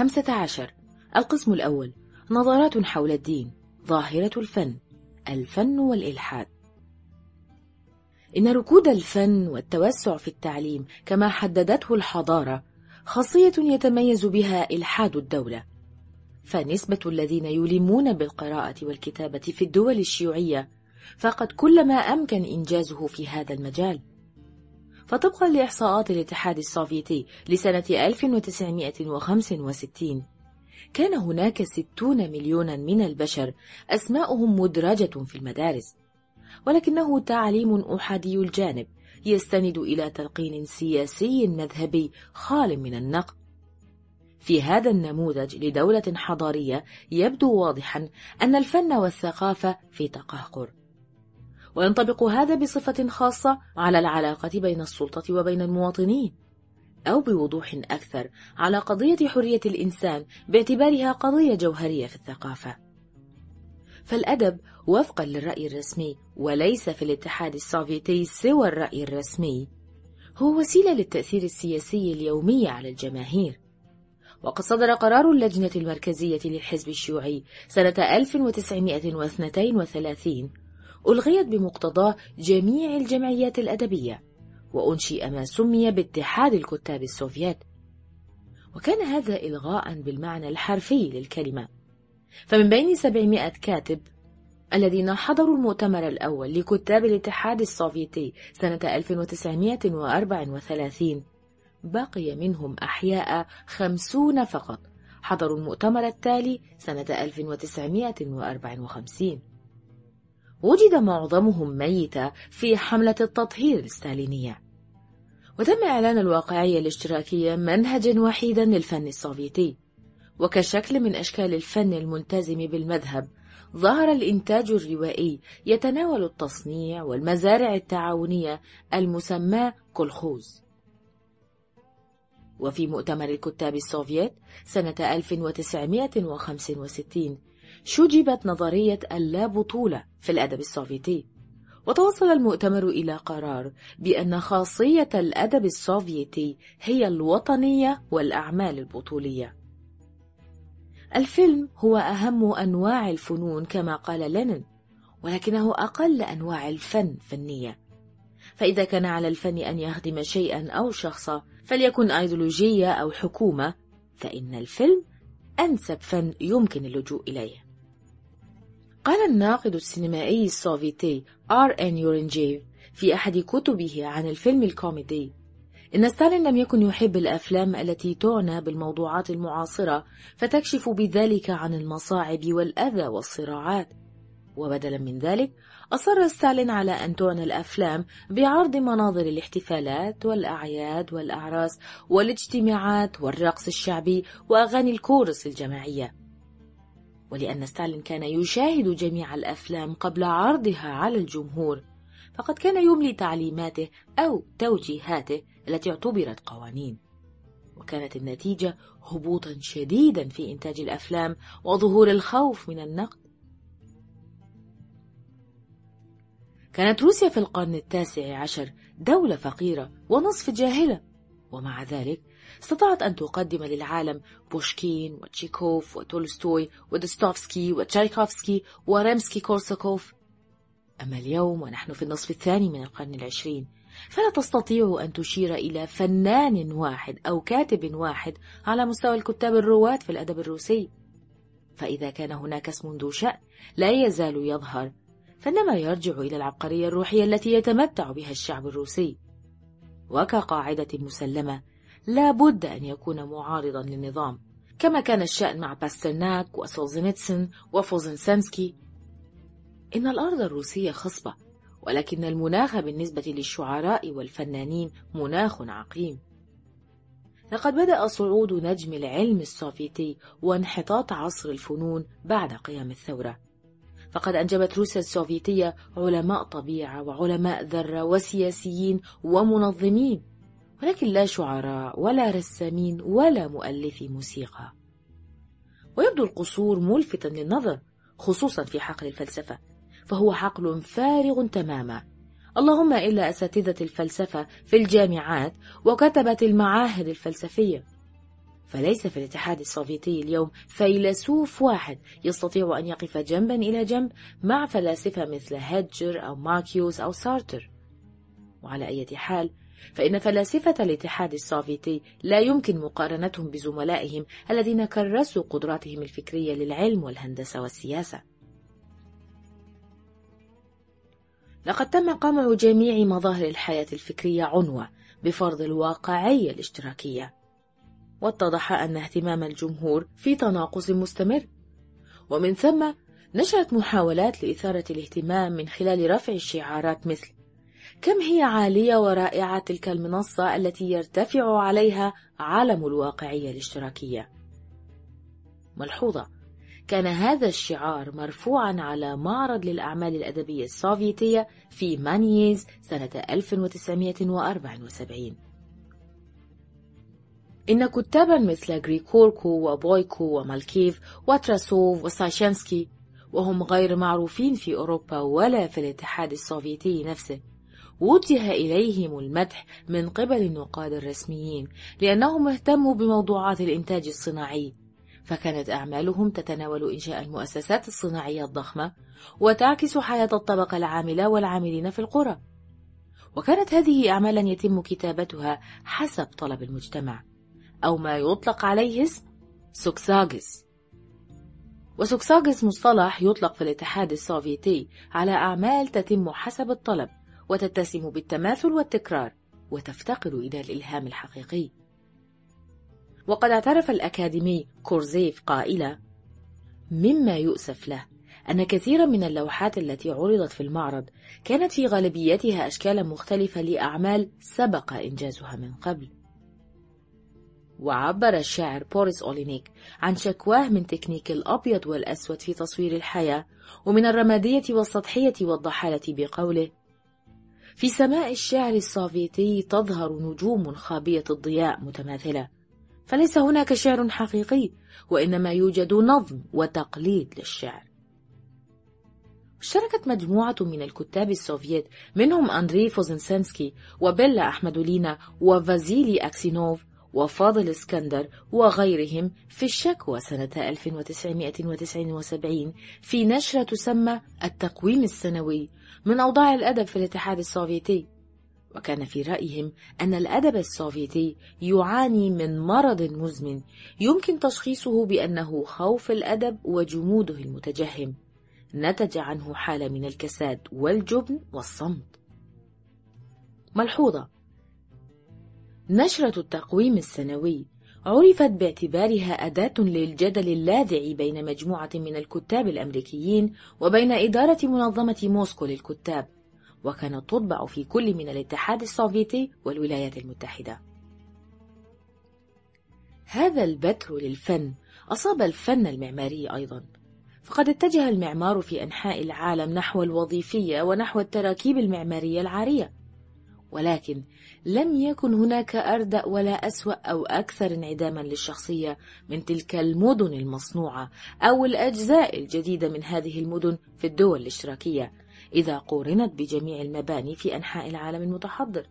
خمسة عشر. القسم الأول. نظرات حول الدين. ظاهرة الفن. الفن والإلحاد. إن ركود الفن والتوسع في التعليم كما حددته الحضارة خاصية يتميز بها إلحاد الدولة. فنسبة الذين يلمون بالقراءة والكتابة في الدول الشيوعية فقد كل ما أمكن إنجازه في هذا المجال فطبقا لإحصاءات الاتحاد السوفيتي لسنة 1965 كان هناك 60 مليونا من البشر أسماؤهم مدرجة في المدارس ولكنه تعليم أحادي الجانب يستند إلى تلقين سياسي مذهبي خال من النقد. في هذا النموذج لدولة حضارية يبدو واضحا أن الفن والثقافة في تقهقر. وينطبق هذا بصفة خاصة على العلاقة بين السلطة وبين المواطنين أو بوضوح أكثر على قضية حرية الإنسان باعتبارها قضية جوهرية في الثقافة. فالأدب وفقا للرأي الرسمي وليس في الاتحاد السوفيتي سوى الرأي الرسمي هو وسيلة للتأثير السياسي اليومي على الجماهير. وقد صدر قرار اللجنة المركزية للحزب الشيوعي سنة 1932 ألغيت بمقتضاه جميع الجمعيات الأدبية وأنشئ ما سمي باتحاد الكتاب السوفيات وكان هذا إلغاء بالمعنى الحرفي للكلمة. فمن بين 700 كاتب الذين حضروا المؤتمر الأول لكتاب الاتحاد السوفيتي سنة 1934 بقي منهم أحياء خمسون فقط حضروا المؤتمر التالي سنة 1954 وجد معظمهم ميتة في حملة التطهير الستالينية وتم إعلان الواقعية الاشتراكية منهجا وحيدا للفن السوفيتي. وكشكل من أشكال الفن الملتزم بالمذهب ظهر الإنتاج الروائي يتناول التصنيع والمزارع التعاونية المسماة كولخوز. وفي مؤتمر الكتاب السوفيت سنة 1965 شجبت نظرية اللا بطولة في الأدب السوفيتي. وتوصل المؤتمر إلى قرار بأن خاصية الأدب السوفيتي هي الوطنية والأعمال البطولية. الفيلم هو أهم أنواع الفنون كما قال لينين ولكنه أقل أنواع الفن فنية فإذا كان على الفن أن يخدم شيئا أو شخصا فليكن أيديولوجية أو حكومة فإن الفيلم أنسب فن يمكن اللجوء إليه. قال الناقد السينمائي السوفيتي آر إن يورنجيف في أحد كتبه عن الفيلم الكوميدي. إن ستالين لم يكن يحب الأفلام التي تعنى بالموضوعات المعاصرة فتكشف بذلك عن المصاعب والأذى والصراعات. وبدلا من ذلك أصر ستالين على أن تعنى الأفلام بعرض مناظر الاحتفالات والأعياد والأعراس والاجتماعات والرقص الشعبي وأغاني الكورس الجماعية. ولأن ستالين كان يشاهد جميع الأفلام قبل عرضها على الجمهور فقد كان يملي تعليماته أو توجيهاته التي اعتبرت قوانين. وكانت النتيجة هبوطا شديدا في إنتاج الأفلام وظهور الخوف من النقد. كانت روسيا في القرن التاسع عشر دولة فقيرة ونصف جاهلة. ومع ذلك استطاعت أن تقدم للعالم بوشكين وتشيكوف وتولستوي ودستوفسكي وتشايكوفسكي وريمسكي كورساكوف. أما اليوم ونحن في النصف الثاني من القرن العشرين فلا تستطيع أن تشير إلى فنان واحد أو كاتب واحد على مستوى الكتاب الرواة في الأدب الروسي. فإذا كان هناك اسم ذو شأن لا يزال يظهر فإنما يرجع إلى العبقرية الروحية التي يتمتع بها الشعب الروسي. وكقاعدة مسلمة لا بد أن يكون معارضا للنظام كما كان الشأن مع باسترناك وسولزينيتسن وفوزنسانسكي. إن الأرض الروسية خصبة ولكن المناخ بالنسبة للشعراء والفنانين مناخ عقيم. لقد بدأ صعود نجم العلم السوفيتي وانحطاط عصر الفنون بعد قيام الثورة. فقد أنجبت روسيا السوفيتية علماء طبيعة وعلماء ذرة وسياسيين ومنظمين ولكن لا شعراء ولا رسامين ولا مؤلفي موسيقى. ويبدو القصور ملفتا للنظر خصوصا في حقل الفلسفة فهو حقل فارغ تماما. اللهم إلا أساتذة الفلسفة في الجامعات وكتبة المعاهد الفلسفية. فليس في الاتحاد السوفيتي اليوم فيلسوف واحد يستطيع أن يقف جنبا إلى جنب مع فلاسفة مثل هيدجر أو ماركيوز أو سارتر. وعلى أي حال فإن فلاسفة الاتحاد السوفيتي لا يمكن مقارنتهم بزملائهم الذين كرسوا قدراتهم الفكرية للعلم والهندسة والسياسة. لقد تم قمع جميع مظاهر الحياة الفكرية عنوة بفرض الواقعية الاشتراكية. واتضح أن اهتمام الجمهور في تناقص مستمر. ومن ثم نشأت محاولات لإثارة الاهتمام من خلال رفع الشعارات مثل كم هي عالية ورائعة تلك المنصة التي يرتفع عليها علم الواقعية الاشتراكية؟ ملحوظة كان هذا الشعار مرفوعا على معرض للأعمال الأدبية السوفيتية في مانييز سنة 1974 إن كتابا مثل غريكوركو وبويكو ومالكيف وتراسوف وسايشنسكي وهم غير معروفين في أوروبا ولا في الاتحاد السوفيتي نفسه. وجه إليهم المدح من قبل النقاد الرسميين لأنهم اهتموا بموضوعات الإنتاج الصناعي. فكانت أعمالهم تتناول إنشاء المؤسسات الصناعية الضخمة وتعكس حياة الطبقة العاملة والعاملين في القرى. وكانت هذه أعمالا يتم كتابتها حسب طلب المجتمع. أو ما يطلق عليه اسم سوكساغس وسوكساغس مصطلح يطلق في الاتحاد السوفيتي على أعمال تتم حسب الطلب وتتسم بالتماثل والتكرار وتفتقر إلى الإلهام الحقيقي. وقد اعترف الأكاديمي كورزيف قائلا مما يؤسف له أن كثيرا من اللوحات التي عرضت في المعرض كانت في غالبيتها أشكالا مختلفة لأعمال سبق إنجازها من قبل. وعبر الشاعر بوريس أولينيك عن شكواه من تكنيك الأبيض والأسود في تصوير الحياة ومن الرمادية والسطحية والضحالة بقوله في سماء الشعر السوفيتي تظهر نجوم خابية الضياء متماثلة فليس هناك شعر حقيقي وإنما يوجد نظم وتقليد للشعر. اشتركت مجموعة من الكتاب السوفييت منهم أندري فوزنسنسكي وبيلا أحمدولينا وفازيلي أكسينوف وفاضل اسكندر وغيرهم في الشكوى سنة 1979 في نشرة تسمى التقويم السنوي من أوضاع الأدب في الاتحاد السوفيتي. وكان في رأيهم أن الأدب السوفيتي يعاني من مرض مزمن يمكن تشخيصه بأنه خوف الأدب وجموده المتجهم. نتج عنه حالة من الكساد والجبن والصمت. ملحوظة. نشرة التقويم السنوي. عرفت باعتبارها أداة للجدل اللاذع بين مجموعة من الكتاب الأمريكيين وبين إدارة منظمة موسكو للكتاب وكانت تطبع في كل من الاتحاد السوفيتي والولايات المتحدة. هذا البتر للفن أصاب الفن المعماري أيضا. فقد اتجه المعمار في أنحاء العالم نحو الوظيفية ونحو التراكيب المعمارية العارية. ولكن لم يكن هناك أردأ ولا أسوأ أو أكثر انعداما للشخصية من تلك المدن المصنوعة أو الأجزاء الجديدة من هذه المدن في الدول الاشتراكية إذا قورنت بجميع المباني في أنحاء العالم المتحضر.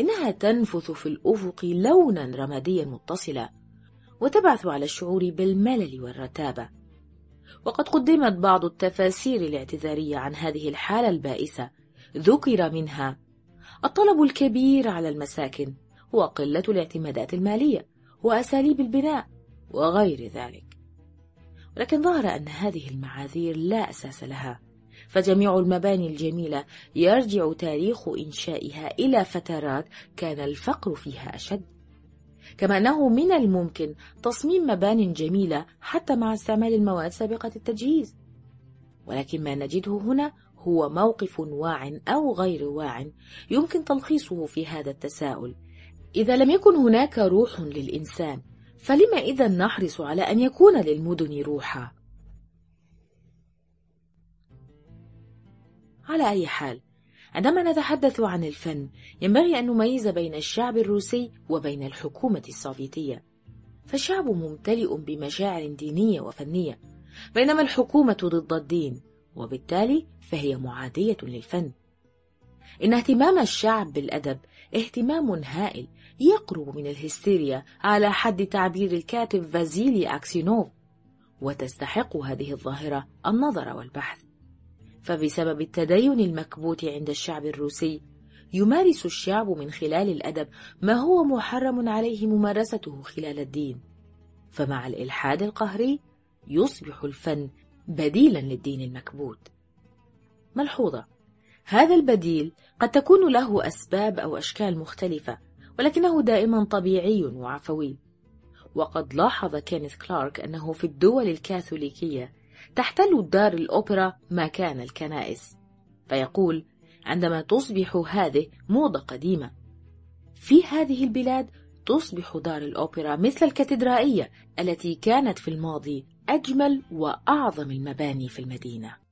إنها تنفث في الأفق لونا رماديا متصلا وتبعث على الشعور بالملل والرتابة. وقد قدمت بعض التفاسير الاعتذارية عن هذه الحالة البائسة ذكر منها الطلب الكبير على المساكن وقلة الاعتمادات المالية وأساليب البناء وغير ذلك. ولكن ظهر أن هذه المعاذير لا أساس لها فجميع المباني الجميلة يرجع تاريخ إنشائها إلى فترات كان الفقر فيها أشد. كما أنه من الممكن تصميم مبان جميلة حتى مع استعمال المواد سابقة التجهيز ولكن ما نجده هنا هو موقف واع أو غير واع يمكن تلخيصه في هذا التساؤل. إذا لم يكن هناك روح للإنسان فلما إذا نحرص على أن يكون للمدن روحا؟ على أي حال عندما نتحدث عن الفن ينبغي أن نميز بين الشعب الروسي وبين الحكومة السوفيتية. فالشعب ممتلئ بمشاعر دينية وفنية بينما الحكومة ضد الدين. وبالتالي فهي معادية للفن. إن اهتمام الشعب بالأدب اهتمام هائل يقرب من الهستيريا على حد تعبير الكاتب فازيلي أكسينوف وتستحق هذه الظاهرة النظر والبحث. فبسبب التدين المكبوت عند الشعب الروسي يمارس الشعب من خلال الأدب ما هو محرم عليه ممارسته خلال الدين. فمع الإلحاد القهري يصبح الفن بديلا للدين المكبوت. ملحوظة. هذا البديل قد تكون له أسباب أو أشكال مختلفة ولكنه دائما طبيعي وعفوي. وقد لاحظ كينيث كلارك أنه في الدول الكاثوليكية تحتل دار الأوبرا مكان الكنائس فيقول عندما تصبح هذه موضة قديمة في هذه البلاد تصبح دار الأوبرا مثل الكاتدرائية التي كانت في الماضي أجمل وأعظم المباني في المدينة.